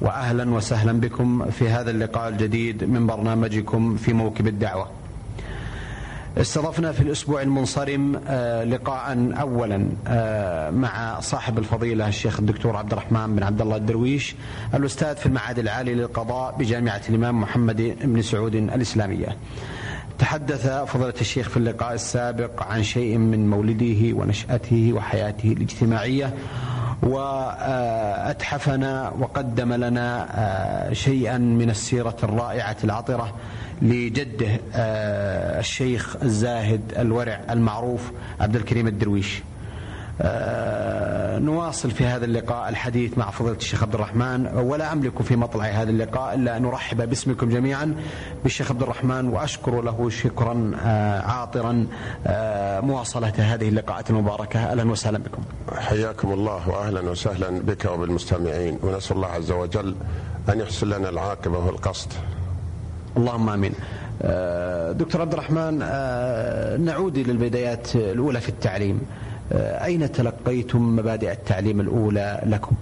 وأهلا وسهلا بكم في هذا اللقاء الجديد من برنامجكم في موكب الدعوة. استضفنا في الأسبوع المنصرم آه، لقاء أولا آه، مع صاحب الفضيلة الشيخ الدكتور عبد الرحمن بن عبد الله الدرويش الأستاذ في المعهد العالي للقضاء بجامعة الإمام محمد بن سعود الإسلامية. تحدث فضيلة الشيخ في اللقاء السابق عن شيء من مولده ونشأته وحياته الاجتماعية وأتحفنا وقدم لنا آه، شيئا من السيرة الرائعة العطرة لجده آه، الشيخ الزاهد الورع المعروف عبد الكريم الدرويش. نواصل في هذا اللقاء الحديث مع فضيلة الشيخ عبد الرحمن ولا أملك في مطلع هذا اللقاء إلا أن أرحب باسمكم جميعا بالشيخ عبد الرحمن وأشكر له شكرا آه، عاطرا مواصلة هذه اللقاءات المباركة أهلا وسهلا بكم حياكم الله وأهلا وسهلا بك وبالمستمعين ونسأل الله عز وجل أن يحسن لنا العاقبة والقصد اللهم آمين. دكتور عبد الرحمن نعود إلى البدايات الأولى في التعليم. أين تلقيتم مبادئ التعليم الأولى لكم؟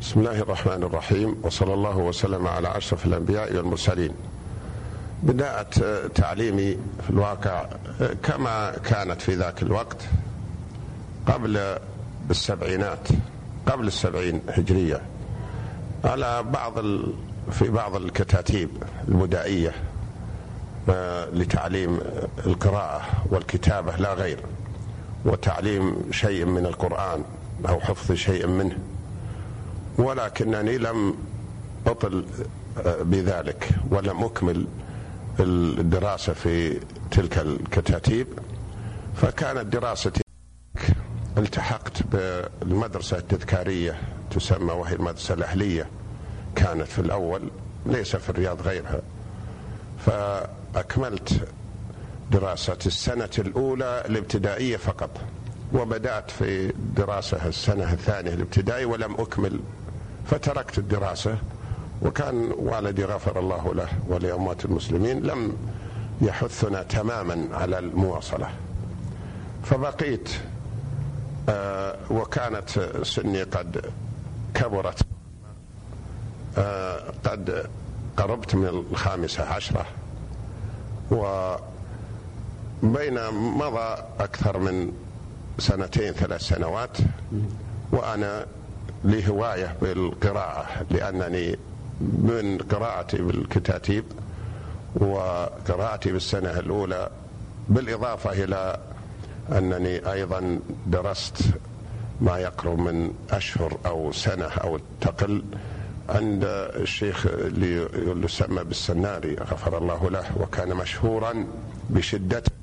بسم الله الرحمن الرحيم وصلى الله وسلم على أشرف الأنبياء والمرسلين. بداية تعليمي في الواقع كما كانت في ذاك الوقت قبل السبعينات قبل السبعين هجرية على بعض في بعض الكتاتيب البدائيه لتعليم القراءة والكتابة لا غير وتعليم شيء من القرآن أو حفظ شيء منه. ولكنني لم أطل بذلك ولم أكمل الدراسة في تلك الكتاتيب. فكانت دراستي التحقت بالمدرسة التذكارية تسمى وهي المدرسة الأهلية. كانت في الأول ليس في الرياض غيرها. فأكملت دراسة السنة الأولى الابتدائية فقط وبدأت في دراسة السنة الثانية الابتدائي ولم أكمل فتركت الدراسة وكان والدي غفر الله له ولأموات المسلمين لم يحثنا تماما على المواصلة. فبقيت آه وكانت سني قد كبرت آه، قد قربت من الخامسة عشرة وبين مضى أكثر من سنتين ثلاث سنوات وأنا لي هواية بالقراءة لأنني من قراءتي بالكتاتيب وقراءتي بالسنة الأولى بالإضافة إلى أنني أيضا درست ما يقرب من أشهر أو سنة أو تقل عند الشيخ اللي يسمى بالسناري غفر الله له وكان مشهورا بشدته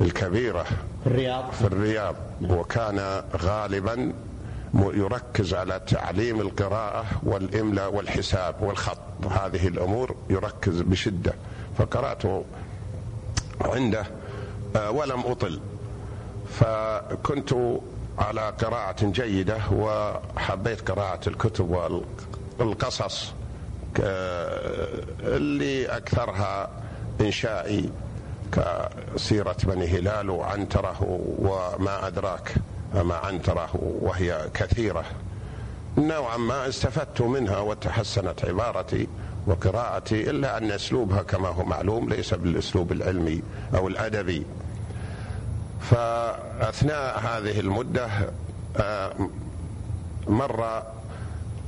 الكبيرة في الرياض. في الرياض وكان غالبا يركز على تعليم القراءة والإملاء والحساب والخط. هذه الأمور يركز بشدة. فقرأت عنده آه، ولم أطل. فكنت على قراءة جيدة وحبيت قراءة الكتب القصص اللي أكثرها إنشائي. كسيرة بني هلال وعنترة وما أدراك ما عنترة وهي كثيرة. نوعا ما استفدت منها وتحسنت عبارتي وقراءتي إلا أن أسلوبها كما هو معلوم ليس بالأسلوب العلمي أو الأدبي. فأثناء هذه المدة آه، مر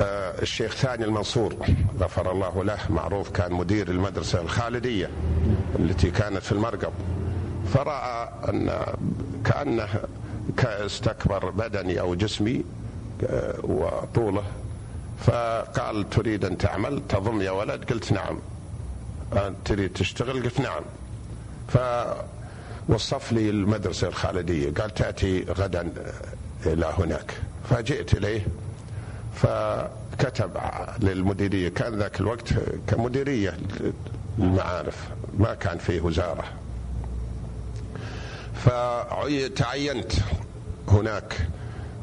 آه، الشيخ ثاني المنصور غفر الله له معروف كان مدير المدرسة الخالدية. التي كانت في المرقب فرأى أن كأنه استكبر بدني أو جسمي آه، وطوله. فقال تريد أن تعمل؟ تضم يا ولد؟ قلت نعم. تريد تشتغل؟ قلت نعم. فوصف لي المدرسة الخالدية قال تأتي غدا إلى هناك. فجئت إليه ف كتب للمديرية كان ذاك الوقت كمديرية المعارف ما كان فيه وزارة. فتعينت هناك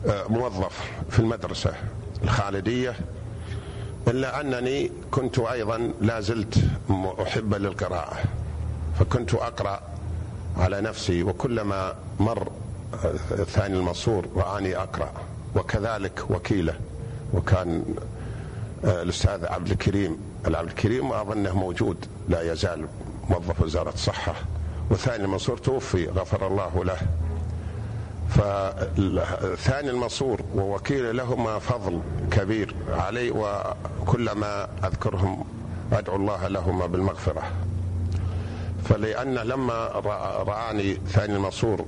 آه، موظف في المدرسة الخالدية إلا أنني كنت أيضا لا زلت أحب للقراءة. فكنت أقرأ على نفسي وكلما مر آه، ثاني المنصور رآني أقرأ. وكذلك وكيلة وكان آه، الأستاذ عبد الكريم الكريم أظنه موجود لا يزال موظف وزارة الصحة. وثاني المنصور توفي غفر الله له. فثاني المنصور ووكيل لهما فضل كبير علي وكلما أذكرهم أدعو الله لهما بالمغفرة. فلأن لما رآني ثاني المنصور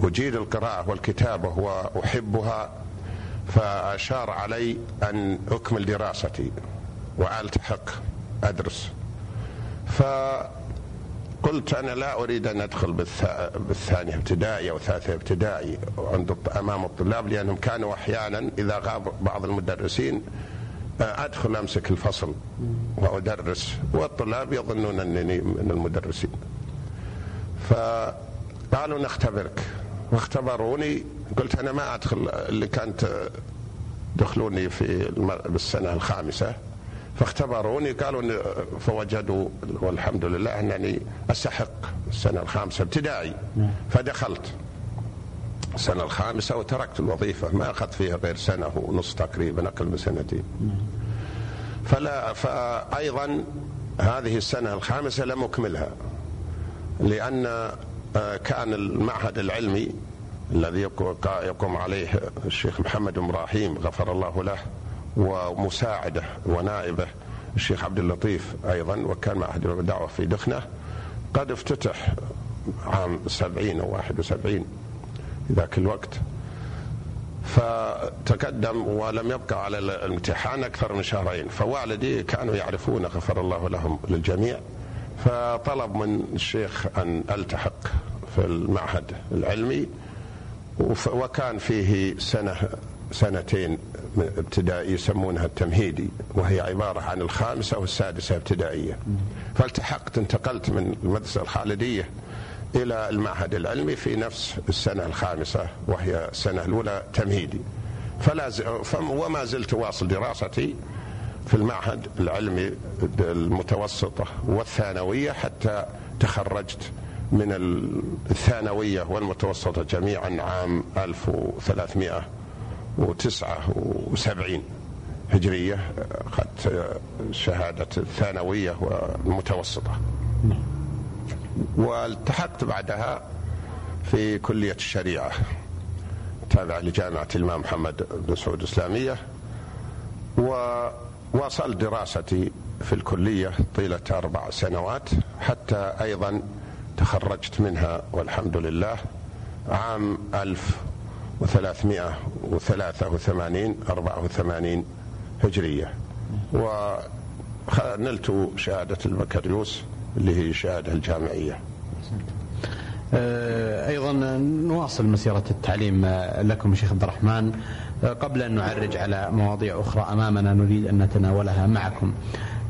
أجيد القراءة والكتابة وأحبها فأشار علي أن أكمل دراستي. وألتحق أدرس. ف قلت أنا لا أريد أن أدخل بالثانية ابتدائي أو ثالثة ابتدائي عند أمام الطلاب لأنهم كانوا أحيانا إذا غاب بعض المدرسين آه، أدخل أمسك الفصل وأدرس والطلاب يظنون أنني من المدرسين. فقالوا نختبرك. واختبروني قلت أنا ما أدخل اللي كانت دخلوني في السنة الخامسة. فاختبروني قالوا فوجدوا والحمد لله انني أستحق السنة الخامسة ابتدائي نعم. فدخلت السنة الخامسة وتركت الوظيفة ما أخذت فيها غير سنة ونص تقريبا أقل من سنتين نعم. فلا فايضا هذه السنة الخامسة لم أكملها لأن آه، كان المعهد العلمي الذي يقوم عليه الشيخ محمد إبراهيم غفر الله له ومساعدة ونائبة الشيخ عبد اللطيف أيضا وكان معهد الدعوة في دخنة. قد افتتح عام 70 أو 71 في ذاك الوقت. فتقدم ولم يبقى على الامتحان أكثر من شهرين. فوالدي كانوا يعرفون غفر الله لهم للجميع. فطلب من الشيخ أن ألتحق في المعهد العلمي. وكان فيه سنة سنتين ابتدائي يسمونها التمهيدي وهي عبارة عن الخامسة والسادسة ابتدائية. فالتحقت انتقلت من المدرسة الخالدية إلى المعهد العلمي في نفس السنة الخامسة وهي السنة الأولى تمهيدي. فلا وما زلت واصل دراستي في المعهد العلمي المتوسطة والثانوية حتى تخرجت من الثانوية والمتوسطة جميعا عام 1300 وتسعة وسبعين هجرية أخذت شهادة الثانوية والمتوسطة والتحقت بعدها في كلية الشريعة تابعة لجامعة الإمام محمد بن سعود الإسلامية وواصلت دراستي في الكلية طيلة أربع سنوات حتى أيضا تخرجت منها والحمد لله. عام ألف وثلاثمائة وثلاثة وثمانين أربعة وثمانين هجرية. ونلت شهادة البكالوريوس اللي هي الشهادة الجامعية. آه، أيضا نواصل مسيرة التعليم لكم شيخ عبد الرحمن. آه، قبل أن نعرج على مواضيع أخرى أمامنا نريد أن نتناولها معكم.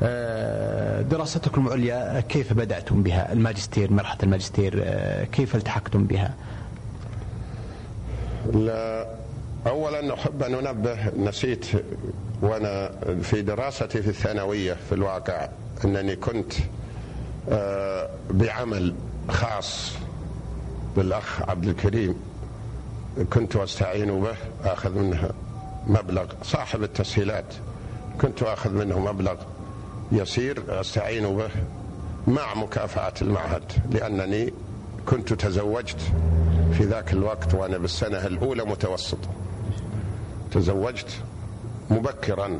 آه، دراستكم العليا كيف بدأتم بها؟ الماجستير مرحلة الماجستير كيف التحقتم بها؟ لا اولا أحب أن أنبه نسيت وأنا في دراستي في الثانوية في الواقع أنني كنت آه، بعمل خاص بالأخ عبد الكريم كنت أستعين به أخذ منه مبلغ صاحب التسهيلات كنت أخذ منه مبلغ يسير أستعين به مع مكافاه المعهد لأنني كنت تزوجت. في ذاك الوقت وأنا بالسنة الأولى متوسط. تزوجت مبكرا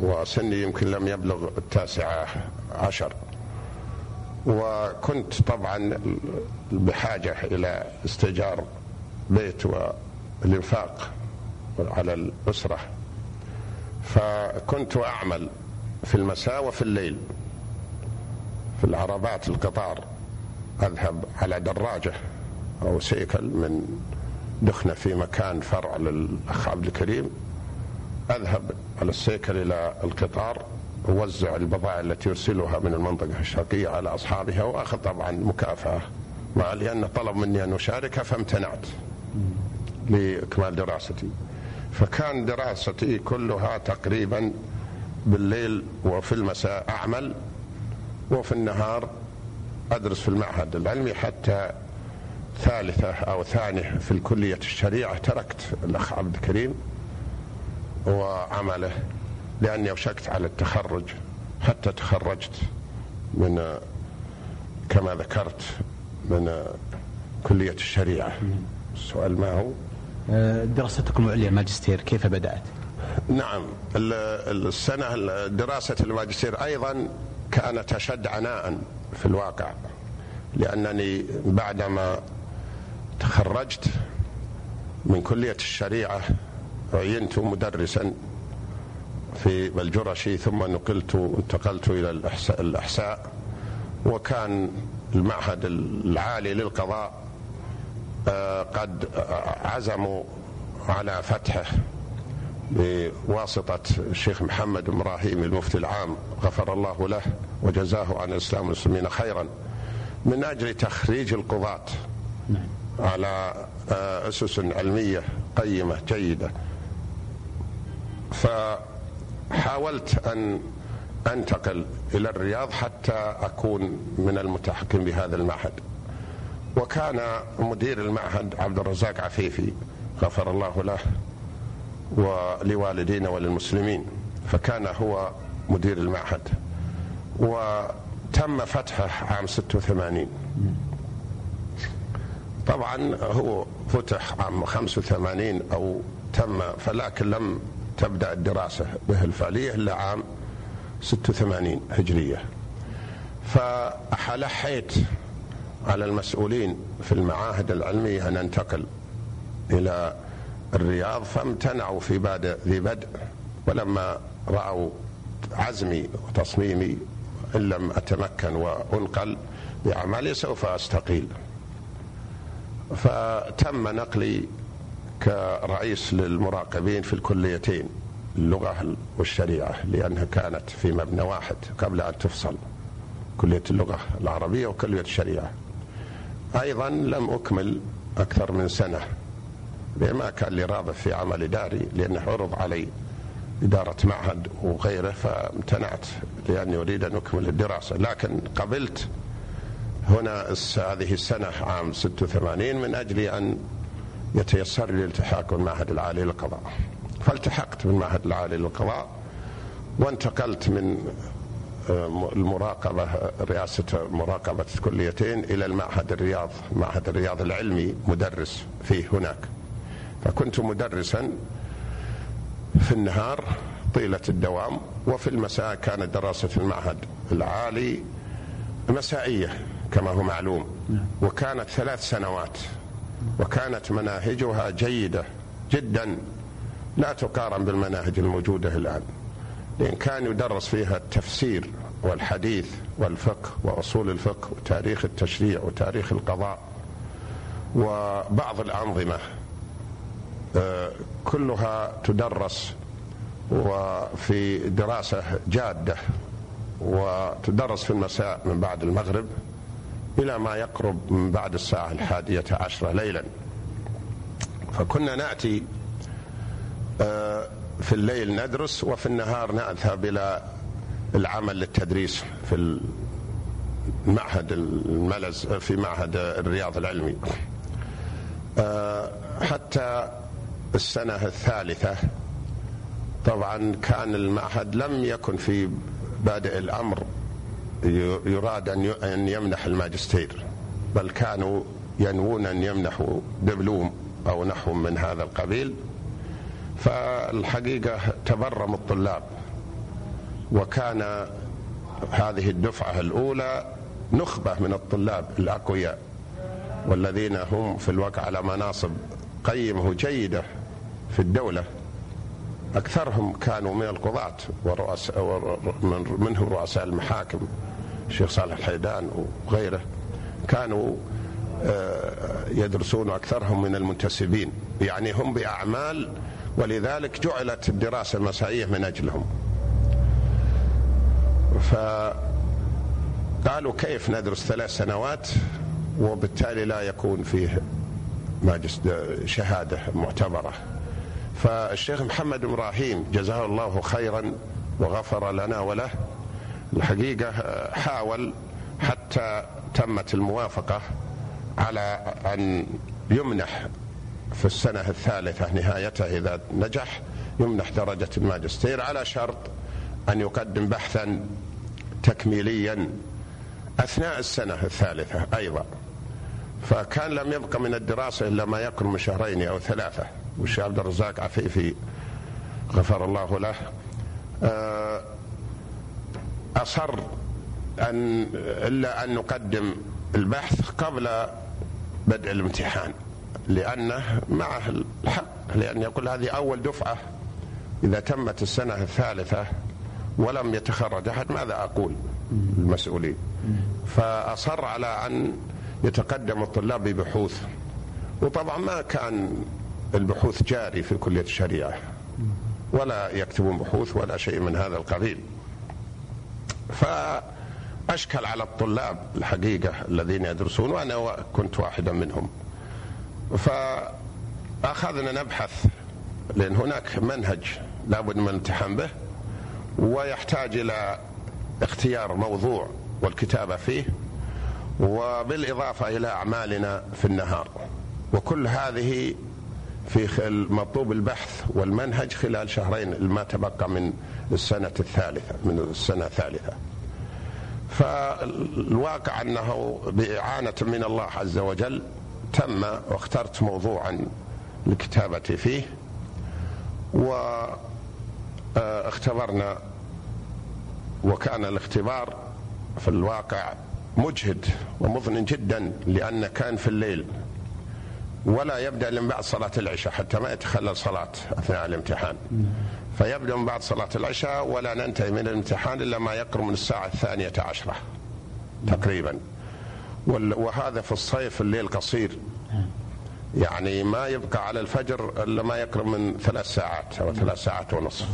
وسني يمكن لم يبلغ التاسعة عشر. وكنت طبعا بحاجة إلى استئجار بيت والإنفاق على الأسرة. فكنت أعمل في المساء وفي الليل في العربات القطار أذهب على دراجة. أو سيكل من دخنة في مكان فرع للأخ عبد الكريم أذهب على السيكل إلى القطار ووزع البضائع التي يرسلها من المنطقة الشرقية على أصحابها وأخذ طبعا مكافأة. مع لأن طلب مني أن أشارك فامتنعت لإكمال دراستي. فكان دراستي كلها تقريبا بالليل وفي المساء أعمل وفي النهار أدرس في المعهد العلمي حتى ثالثة أو ثانية في الكلية الشريعة تركت الأخ عبد الكريم وعمله لأني أوشكت على التخرج حتى تخرجت من كما ذكرت من كلية الشريعة. السؤال ما هو؟ آه، دراستكم العليا ماجستير كيف بدأت؟ نعم السنة دراسة الماجستير أيضا كانت أشد عناء في الواقع لأنني بعدما تخرجت من كلية الشريعة عينت مدرسا في الجرشي ثم نقلت انتقلت إلى الأحساء وكان المعهد العالي للقضاء آه، قد عزموا على فتحه بواسطة الشيخ محمد إبراهيم المفتي العام غفر الله له وجزاه عن الإسلام والمسلمين خيرا من أجل تخريج القضاة. على آه، أسس علمية قيمة جيدة. فحاولت أن أنتقل إلى الرياض حتى أكون من المتحكم بهذا المعهد. وكان مدير المعهد عبد الرزاق عفيفي غفر الله له ولوالدينا وللمسلمين فكان هو مدير المعهد. وتم فتحه عام 86 طبعا هو فتح عام 85 أو تم فلكن لم تبدأ الدراسة به الفعلية إلا عام 86 هجرية. فألحيت على المسؤولين في المعاهد العلمية أن ننتقل إلى الرياض فامتنعوا في بادئ ذي بدء ولما رأوا عزمي وتصميمي إن لم أتمكن وأنقل بأعمالي سوف أستقيل. فتم نقلي كرئيس للمراقبين في الكليتين اللغة والشريعة لأنها كانت في مبنى واحد قبل أن تفصل كلية اللغة العربية وكلية الشريعة. أيضا لم أكمل أكثر من سنة ما كان لي راغب في عمل إداري لأنه عرض علي إدارة معهد وغيره فامتنعت لأني أريد أن أكمل الدراسة. لكن قبلت هنا هذه السنة عام 86 من أجل أن يتيسر لي الالتحاق بالمعهد العالي للقضاء. فالتحقت بالمعهد العالي للقضاء وانتقلت من آه، المراقبة رئاسة مراقبة الكليتين إلى المعهد الرياض معهد الرياض العلمي مدرس فيه هناك. فكنت مدرسا في النهار طيلة الدوام وفي المساء كانت دراسة المعهد العالي مسائية. كما هو معلوم. وكانت ثلاث سنوات. وكانت مناهجها جيدة جدا. لا تقارن بالمناهج الموجودة الآن. لأن كان يدرس فيها التفسير والحديث والفقه وأصول الفقه وتاريخ التشريع وتاريخ القضاء. وبعض الأنظمة آه، كلها تدرس وفي دراسة جادة. وتدرس في المساء من بعد المغرب. إلى ما يقرب من بعد الساعة الحادية عشرة ليلا. فكنا نأتي آه، في الليل ندرس وفي النهار نذهب إلى العمل للتدريس في المعهد الملز في معهد الرياض العلمي. آه، حتى السنة الثالثة طبعا كان المعهد لم يكن في بادئ الأمر. يراد أن يمنح الماجستير بل كانوا ينوون أن يمنحوا دبلوم أو نحو من هذا القبيل. فالحقيقة تبرم الطلاب وكان هذه الدفعة الأولى نخبة من الطلاب الأقوياء والذين هم في الواقع على مناصب قيمة جيدة في الدولة. أكثرهم كانوا من القضاة ورؤساء منهم رؤساء المحاكم الشيخ صالح الحيدان وغيره كانوا آه، يدرسون أكثرهم من المنتسبين. يعني هم بأعمال ولذلك جعلت الدراسة المسائية من أجلهم. فقالوا كيف ندرس ثلاث سنوات؟ وبالتالي لا يكون فيه شهادة معتبرة. فالشيخ محمد إبراهيم جزاه الله خيرا وغفر لنا وله. الحقيقة حاول حتى تمت الموافقة على أن يمنح في السنة الثالثة نهايتها إذا نجح يمنح درجة الماجستير على شرط أن يقدم بحثا تكميليا أثناء السنة الثالثة أيضا. فكان لم يبق من الدراسة إلا ما يقرب من شهرين أو ثلاثة. والشيخ عبد الرزاق عفيفي غفر الله له. آه، أصر أن إلا أن نقدم البحث قبل بدء الامتحان لأنه معه الحق لأن يقول هذه أول دفعة إذا تمت السنة الثالثة ولم يتخرج أحد ماذا أقول؟ المسؤولين. فأصر على أن يتقدم الطلاب ببحوث. وطبعا ما كان البحوث جاري في كلية الشريعة. ولا يكتبون بحوث ولا شيء من هذا القبيل. فأشكل على الطلاب الحقيقة الذين يدرسون وأنا كنت واحدا منهم. فأخذنا نبحث لأن هناك منهج لابد من الامتحان به ويحتاج إلى اختيار موضوع والكتابة فيه وبالإضافة إلى أعمالنا في النهار. وكل هذه في مطلوب البحث والمنهج خلال شهرين ما تبقى من السنة الثالثة من السنة الثالثة. فالواقع أنه بإعانة من الله عز وجل تم واخترت موضوعا للكتابة فيه واختبرنا وكان الاختبار في الواقع مجهد ومضن جدا لأن كان في الليل. ولا يبدأ من بعد صلاة العشاء حتى ما يتخلل صلاة أثناء الامتحان. فيبدأ من بعد صلاة العشاء ولا ننتهي من الامتحان إلا ما يقرب من الساعة الثانية عشرة تقريبا. وهذا في الصيف الليل قصير. يعني ما يبقى على الفجر إلا ما يقرب من ثلاث ساعات أو ثلاث ساعات ونصف.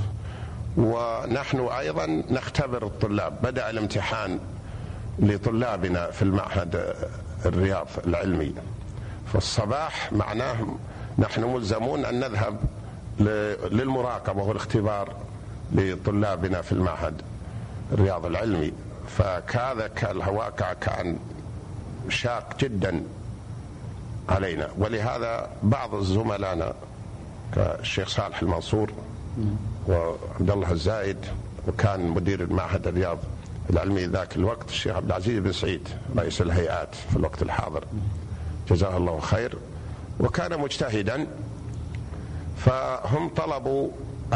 ونحن أيضا نختبر الطلاب. بدأ الامتحان لطلابنا في المعهد الرياض العلمي. في الصباح معناه نحن ملزمون أن نذهب للمراقبة والاختبار لطلابنا في المعهد الرياض العلمي. فكذا الواقع كان شاق جدا علينا. ولهذا بعض زملائنا كالشيخ صالح المنصور وعبد الله الزايد وكان مدير المعهد الرياض العلمي ذاك الوقت الشيخ عبد العزيز بن سعيد رئيس الهيئات في الوقت الحاضر. جزاه الله خير. وكان مجتهدا فهم طلبوا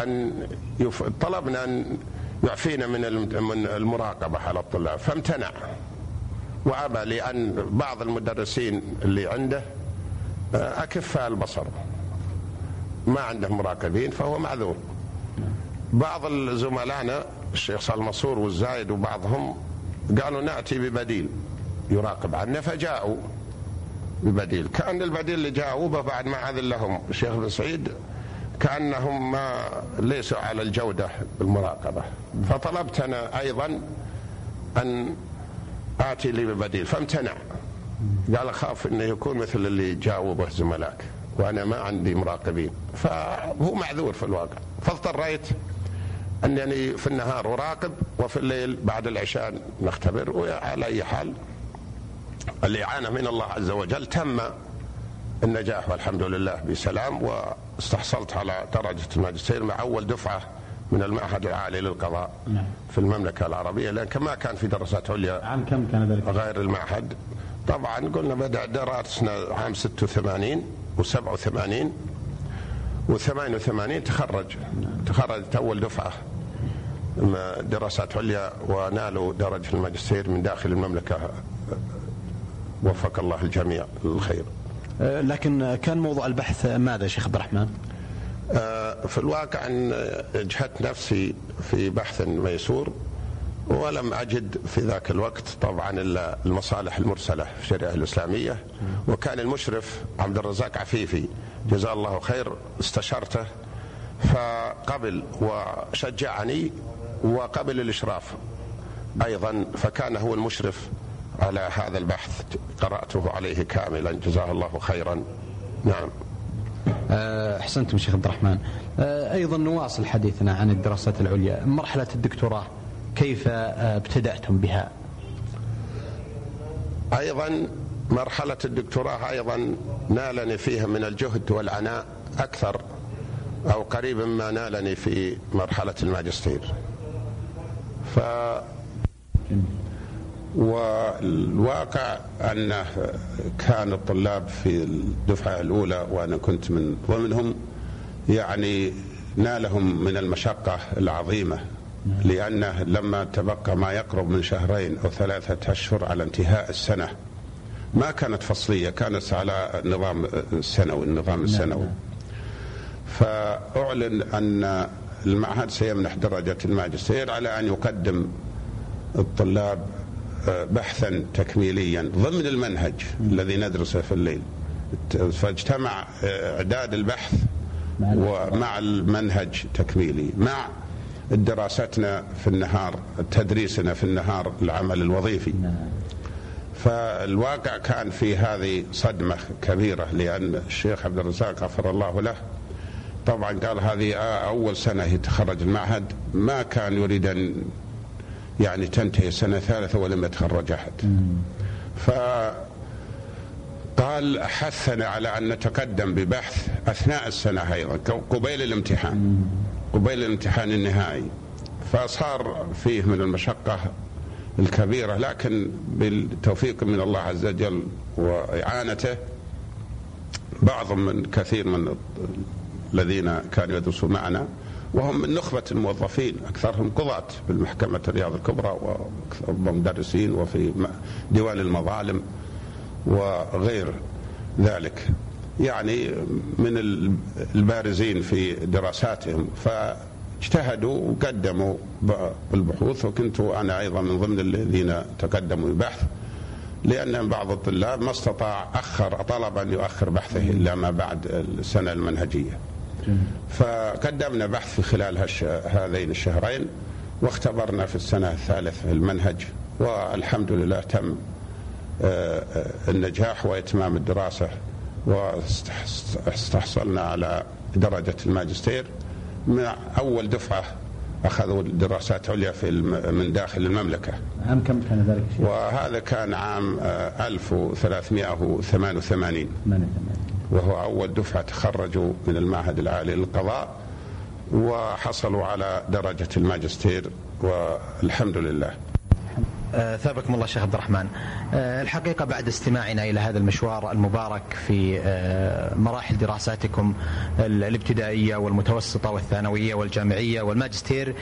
أن يف... طلبنا أن يعفينا من من المراقبة على الطلاب. فامتنع. وأبى لأن بعض المدرسين اللي عنده آه، اكفاء البصر. ما عنده مراقبين فهو معذور. بعض زملائنا الشيخ صالح والزايد وبعضهم قالوا نأتي ببديل. يراقب عنا فجاءوا. ببديل كأن البديل اللي جاءوا به بعد ما أذن لهم الشيخ بن سعيد كأنهم ما ليسوا على الجودة بالمراقبة. فطلبت أنا أيضا أن آتي لي ببديل فامتنع. قال اخاف إنه يكون مثل اللي جاءوا به زملائك وأنا ما عندي مراقبين. فهو معذور في الواقع. فاضطريت أنني في النهار أراقب وفي الليل بعد العشاء نختبر وعلى أي حال الإعانة من الله عز وجل تم النجاح والحمد لله بسلام واستحصلت على درجة الماجستير مع أول دفعة من المعهد العالي للقضاء نعم. في المملكة العربية لأن ما كان في دراسات عليا عام كم كان ذلك؟ غير المعهد طبعا قلنا بدأ دراسنا عام 86 و87 و88 تخرج تخرجت أول دفعة دراسات عليا ونالوا درجة الماجستير من داخل المملكة وفق الله الجميع للخير. أه، لكن كان موضوع البحث ماذا شيخ عبد الرحمن؟ أه، في الواقع أن اجهدت نفسي في بحث ميسور ولم أجد في ذاك الوقت طبعا إلا المصالح المرسلة في الشريعة الإسلامية وكان المشرف عبد الرزاق عفيفي جزاه الله خير استشرته فقبل وشجعني وقبل الإشراف أيضا فكان هو المشرف على هذا البحث قرأته عليه كاملا. جزاه الله خيرا. نعم. آه، أحسنتم شيخ عبد الرحمن. آه، أيضا نواصل حديثنا عن الدراسات العليا. مرحلة الدكتوراه كيف آه، ابتدأتم بها؟ أيضا مرحلة الدكتوراه أيضا نالني فيها من الجهد والعناء أكثر أو قريب مما نالني في مرحلة الماجستير. ف والواقع أنه كان الطلاب في الدفعة الأولى وأنا كنت من ضمنهم يعني نالهم من المشقة العظيمة لأنه لما تبقى ما يقرب من شهرين أو ثلاثة أشهر على انتهاء السنة ما كانت فصلية كانت على النظام السنوي النظام السنوي. فأعلن أن المعهد سيمنح درجة الماجستير على أن يقدم الطلاب بحثا تكميليا ضمن المنهج الذي ندرسه في الليل. فاجتمع إعداد البحث ومع المنهج تكميلي مع دراستنا في النهار تدريسنا في النهار العمل الوظيفي. فالواقع كان في هذه صدمة كبيرة لأن الشيخ عبد الرزاق غفر الله له طبعا قال هذه أول سنة يتخرج المعهد ما كان يريد أن يعني تنتهي السنة الثالثة ولم يتخرج أحد. ف قال حثنا على أن نتقدم ببحث أثناء السنة أيضا قبيل الامتحان. قبيل الامتحان النهائي. فصار فيه من المشقة الكبيرة لكن بالتوفيق من الله عز وجل وإعانته بعض من كثير من الذين كانوا يدرسوا معنا وهم من نخبة الموظفين أكثرهم قضاة بالمحكمة الرياض الكبرى ومدرسين وفي ديوان المظالم وغير ذلك. يعني من البارزين في دراساتهم فاجتهدوا وقدموا بالبحوث وكنت أنا أيضا من ضمن الذين تقدموا ببحث لأن بعض الطلاب ما استطاع أخر طلب أن يؤخر بحثه إلا ما بعد السنة المنهجية. فقدمنا بحث في خلال. هذين الشهرين واختبرنا في السنة الثالثة المنهج والحمد لله تم آه، آه، النجاح وإتمام الدراسة واستحصلنا على درجة الماجستير. مع أول دفعة أخذوا دراسات عليا في من داخل المملكة. عام كم كان ذلك وهذا كان عام 1388 آه، وهو أول دفعة تخرجوا من المعهد العالي للقضاء وحصلوا على درجة الماجستير والحمد لله. ثابكم الله شيخ عبد الرحمن. آه، الحقيقة بعد استماعنا إلى هذا المشوار المبارك في آه، مراحل دراساتكم الابتدائية والمتوسطة والثانوية والجامعية والماجستير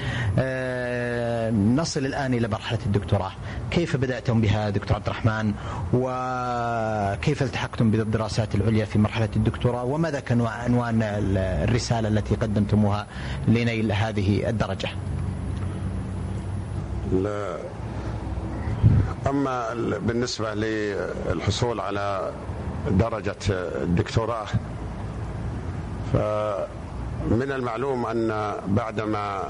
نصل الآن إلى مرحلة الدكتوراه. كيف بدأتم بها دكتور عبد الرحمن؟ وكيف التحقتم بالدراسات العليا في مرحلة الدكتوراه؟ وماذا كان عنوان الرسالة التي قدمتموها لنيل هذه الدرجة؟ لا. أما بالنسبة للحصول على درجة الدكتوراه فمن المعلوم أن بعدما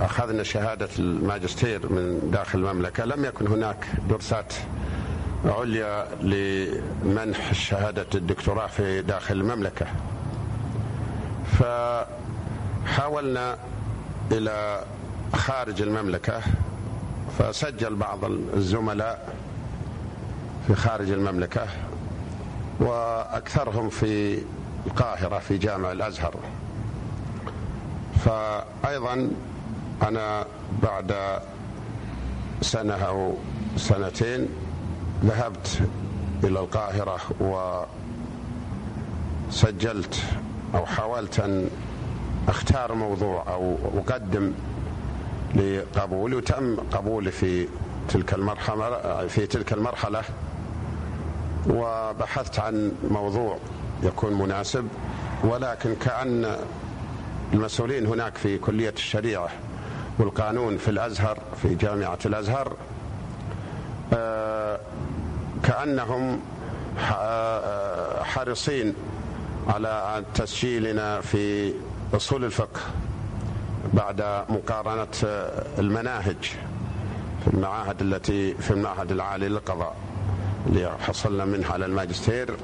أخذنا شهادة الماجستير من داخل المملكة. لم يكن هناك درسات عليا لمنح شهادة الدكتوراه في داخل المملكة. فحاولنا إلى خارج المملكة فسجل بعض الزملاء في خارج المملكة وأكثرهم في القاهرة في جامع الأزهر. فأيضا أنا بعد سنة أو سنتين ذهبت إلى القاهرة وسجلت أو حاولت أن أختار موضوع أو أقدم لقبولي وتم قبولي في تلك المرحلة في تلك المرحلة وبحثت عن موضوع يكون مناسب ولكن كأن المسؤولين هناك في كلية الشريعة والقانون في الأزهر في جامعة الأزهر آه، كأنهم آه، حريصين على تسجيلنا في أصول الفقه بعد مقارنة المناهج في المعاهد التي في المعهد العالي للقضاء اللي حصلنا منها على الماجستير.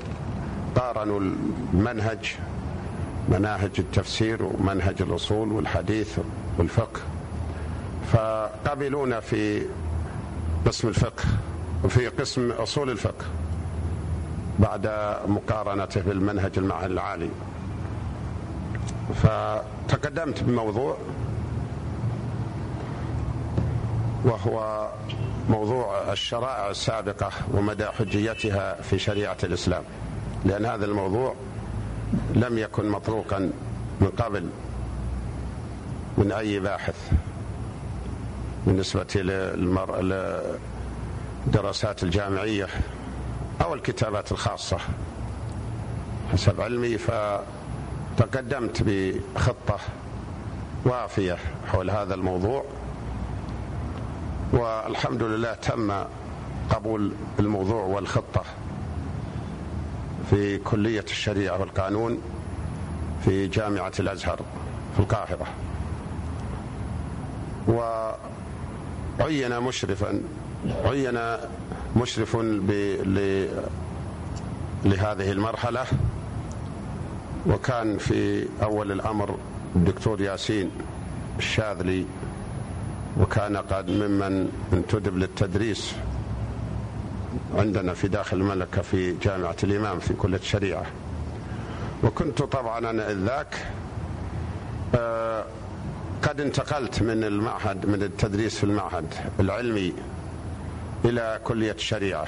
قارنوا المنهج مناهج التفسير ومنهج الأصول والحديث والفقه. فقبلونا في قسم الفقه وفي قسم أصول الفقه بعد مقارنته بالمنهج المعهد العالي. فتقدمت بموضوع وهو موضوع الشرائع السابقة ومدى حجيتها في شريعة الإسلام لأن هذا الموضوع لم يكن مطروقا من قبل من أي باحث. بالنسبة للدراسات الجامعية أو الكتابات الخاصة. حسب علمي فتقدمت بخطة وافية حول هذا الموضوع. والحمد لله تم قبول الموضوع والخطة في كلية الشريعة والقانون في جامعة الأزهر في القاهرة. وعين مشرفا عين مشرف لهذه المرحلة وكان في أول الأمر الدكتور ياسين الشاذلي وكان قد ممن انتدب للتدريس عندنا في داخل المملكة في جامعة الإمام في كلية الشريعة. وكنت طبعا أنا ذاك آه، قد انتقلت من المعهد من التدريس في المعهد العلمي إلى كلية الشريعة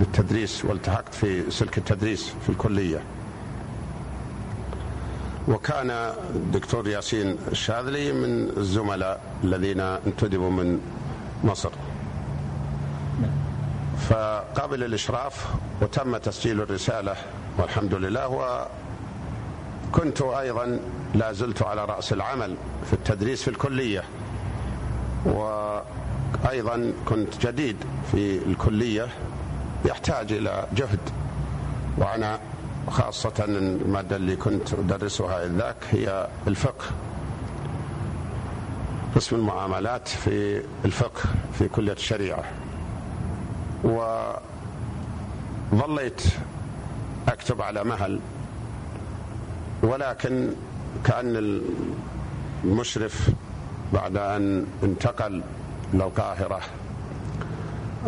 للتدريس والتحقت في سلك التدريس في الكلية. وكان الدكتور ياسين الشاذلي من الزملاء الذين انتدبوا من مصر. فقابل الإشراف وتم تسجيل الرسالة والحمد لله وكنت أيضا لا زلت على رأس العمل في التدريس في الكلية. وأيضا كنت جديد في الكلية يحتاج إلى جهد. وأنا خاصة المادة اللي كنت أدرسها ذاك هي الفقه. قسم المعاملات في الفقه في كلية الشريعة. وظليت أكتب على مهل ولكن كأن المشرف بعد أن انتقل إلى القاهرة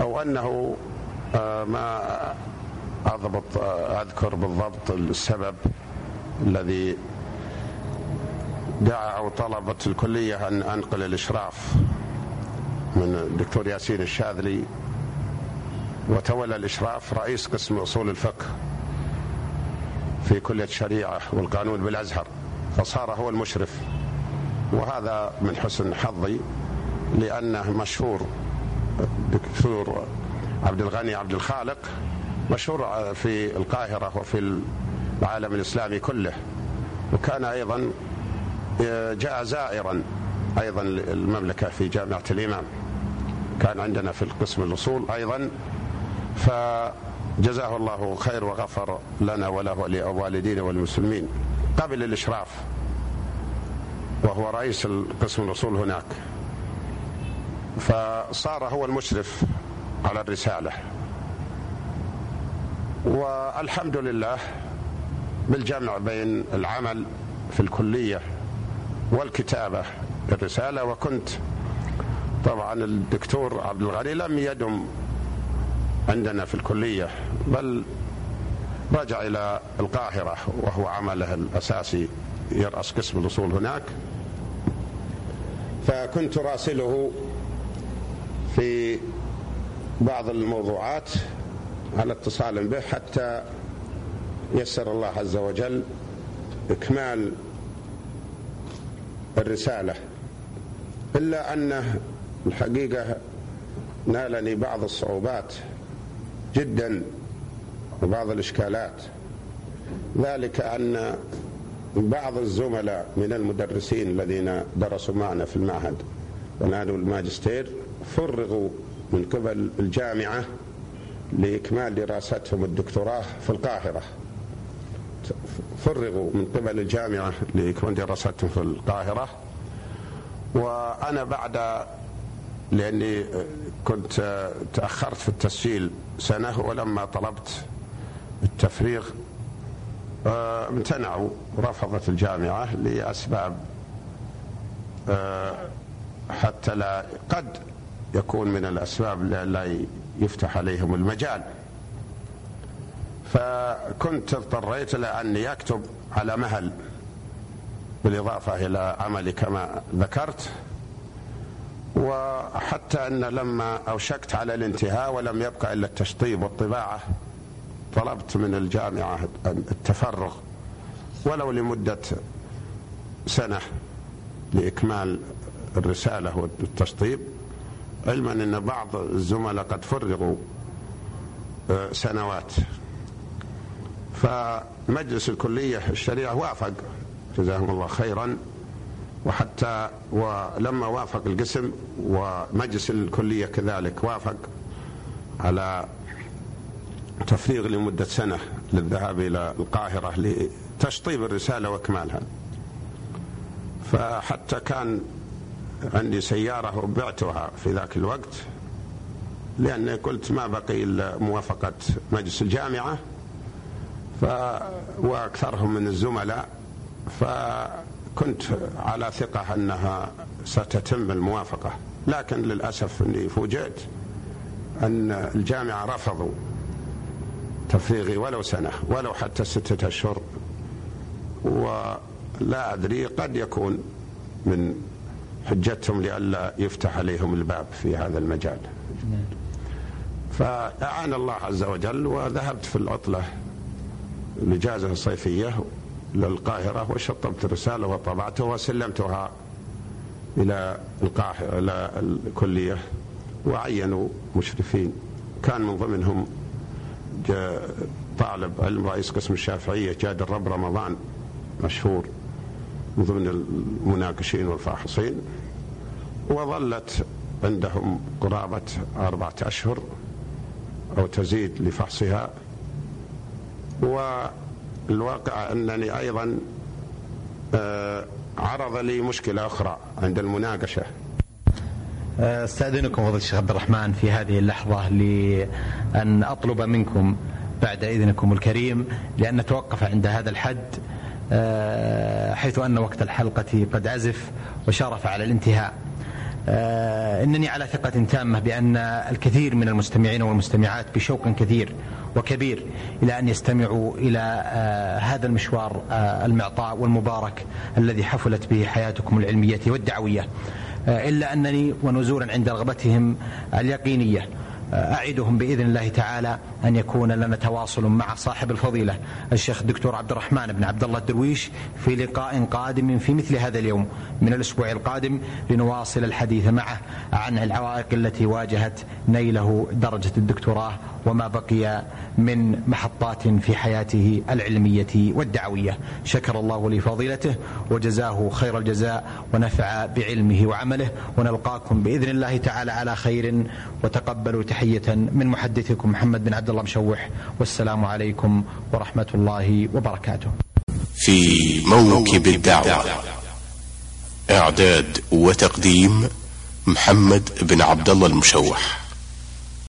أو أنه آه، ما أضبط آه، أذكر بالضبط السبب الذي دعا أو طلبت الكلية أن أنقل الإشراف من الدكتور ياسين الشاذلي وتولى الإشراف رئيس قسم أصول الفقه في كلية الشريعة والقانون بالأزهر. فصار هو المشرف. وهذا من حسن حظي لأنه مشهور الدكتور عبد الغني عبد الخالق مشهور في القاهرة وفي العالم الإسلامي كله. وكان أيضا جاء زائرا أيضا المملكة في جامعة الإمام. كان عندنا في القسم الأصول أيضا. فجزاه الله خير وغفر لنا وله ولوالدينا والمسلمين قبل الإشراف وهو رئيس القسم الأصول هناك. فصار هو المشرف على الرسالة. والحمد لله بالجمع بين العمل في الكلية والكتابة الرسالة وكنت طبعا الدكتور عبد الغني لم يدم عندنا في الكلية بل رجع إلى القاهرة وهو عمله الأساسي يرأس قسم الأصول هناك. فكنت راسله في بعض الموضوعات على اتصال به حتى يسر الله عز وجل إكمال الرسالة. إلا أنه الحقيقة نالني بعض الصعوبات جدا. وبعض الإشكالات. ذلك أن بعض الزملاء من المدرسين الذين درسوا معنا في المعهد ونالوا الماجستير فرغوا من قبل الجامعة لإكمال دراستهم الدكتوراه في القاهرة. فرغوا من قبل الجامعة ليكون دراستهم في القاهرة. وأنا بعد لأني كنت تأخرت في التسجيل سنة ولما طلبت التفريغ آه، امتنعوا رفضت الجامعة لأسباب آه، حتى لا قد يكون من الأسباب لا يفتح عليهم المجال. فكنت اضطريت إلى أني أكتب على مهل بالإضافة إلى عملي كما ذكرت. وحتى أن لما أوشكت على الانتهاء ولم يبقى إلا التشطيب والطباعة طلبت من الجامعة التفرغ ولو لمدة سنة لإكمال الرسالة والتشطيب. علما أن بعض الزملاء قد فرغوا آه، سنوات. فمجلس الكلية الشريعة وافق جزاهم الله خيرا وحتى ولما وافق القسم ومجلس الكلية كذلك وافق على تفريغ لمدة سنة للذهاب إلى القاهرة لتشطيب الرسالة وإكمالها. فحتى كان عندي سيارة وبعتها في ذاك الوقت لأني قلت ما بقي إلا موافقة مجلس الجامعة ف وأكثرهم من الزملاء فكنت على ثقة أنها ستتم الموافقة. لكن للأسف أني فوجئت أن الجامعة رفضوا تفريغي ولو سنة ولو حتى ستة أشهر. ولا أدري قد يكون من حجتهم لئلا يفتح عليهم الباب في هذا المجال. فأعان الله عز وجل وذهبت في العطلة الإجازة الصيفية للقاهرة وشطبت الرسالة وطبعتها وسلمتها إلى القاهرة إلى الكلية وعينوا مشرفين. كان من ضمنهم طالب علم رئيس قسم الشافعية جاد الرب رمضان مشهور من ضمن المناقشين والفاحصين وظلت عندهم قرابة أربعة أشهر أو تزيد لفحصها. والواقع أنني أيضا آه، عرض لي مشكلة أخرى عند المناقشة. أستأذنكم فضيلة الشيخ عبد الرحمن في هذه اللحظة لأن أطلب منكم بعد إذنكم الكريم لأن نتوقف عند هذا الحد آه، حيث أن وقت الحلقة قد عزف وشرف على الانتهاء. آه، إنني على ثقة تامة بأن الكثير من المستمعين والمستمعات بشوق كثير وكبير إلى أن يستمعوا إلى آه، هذا المشوار المعطاء والمبارك الذي حفلت به حياتكم العلمية والدعوية. آه، إلا أنني ونزولا عند رغبتهم اليقينية. آه، أعدهم بإذن الله تعالى أن يكون لنا تواصل مع صاحب الفضيلة الشيخ الدكتور عبد الرحمن بن عبد الله الدرويش في لقاء قادم في مثل هذا اليوم من الأسبوع القادم لنواصل الحديث معه عن العوائق التي واجهت نيله درجة الدكتوراه وما بقي من محطات في حياته العلمية والدعوية. شكر الله لفضيلته وجزاه خير الجزاء ونفع بعلمه وعمله ونلقاكم بإذن الله تعالى على خير. وتقبلوا تحية من محدثكم محمد بن عبد الله مشوح والسلام عليكم ورحمة الله وبركاته. في موكب الدعوة إعداد وتقديم محمد بن عبد الله المشوح.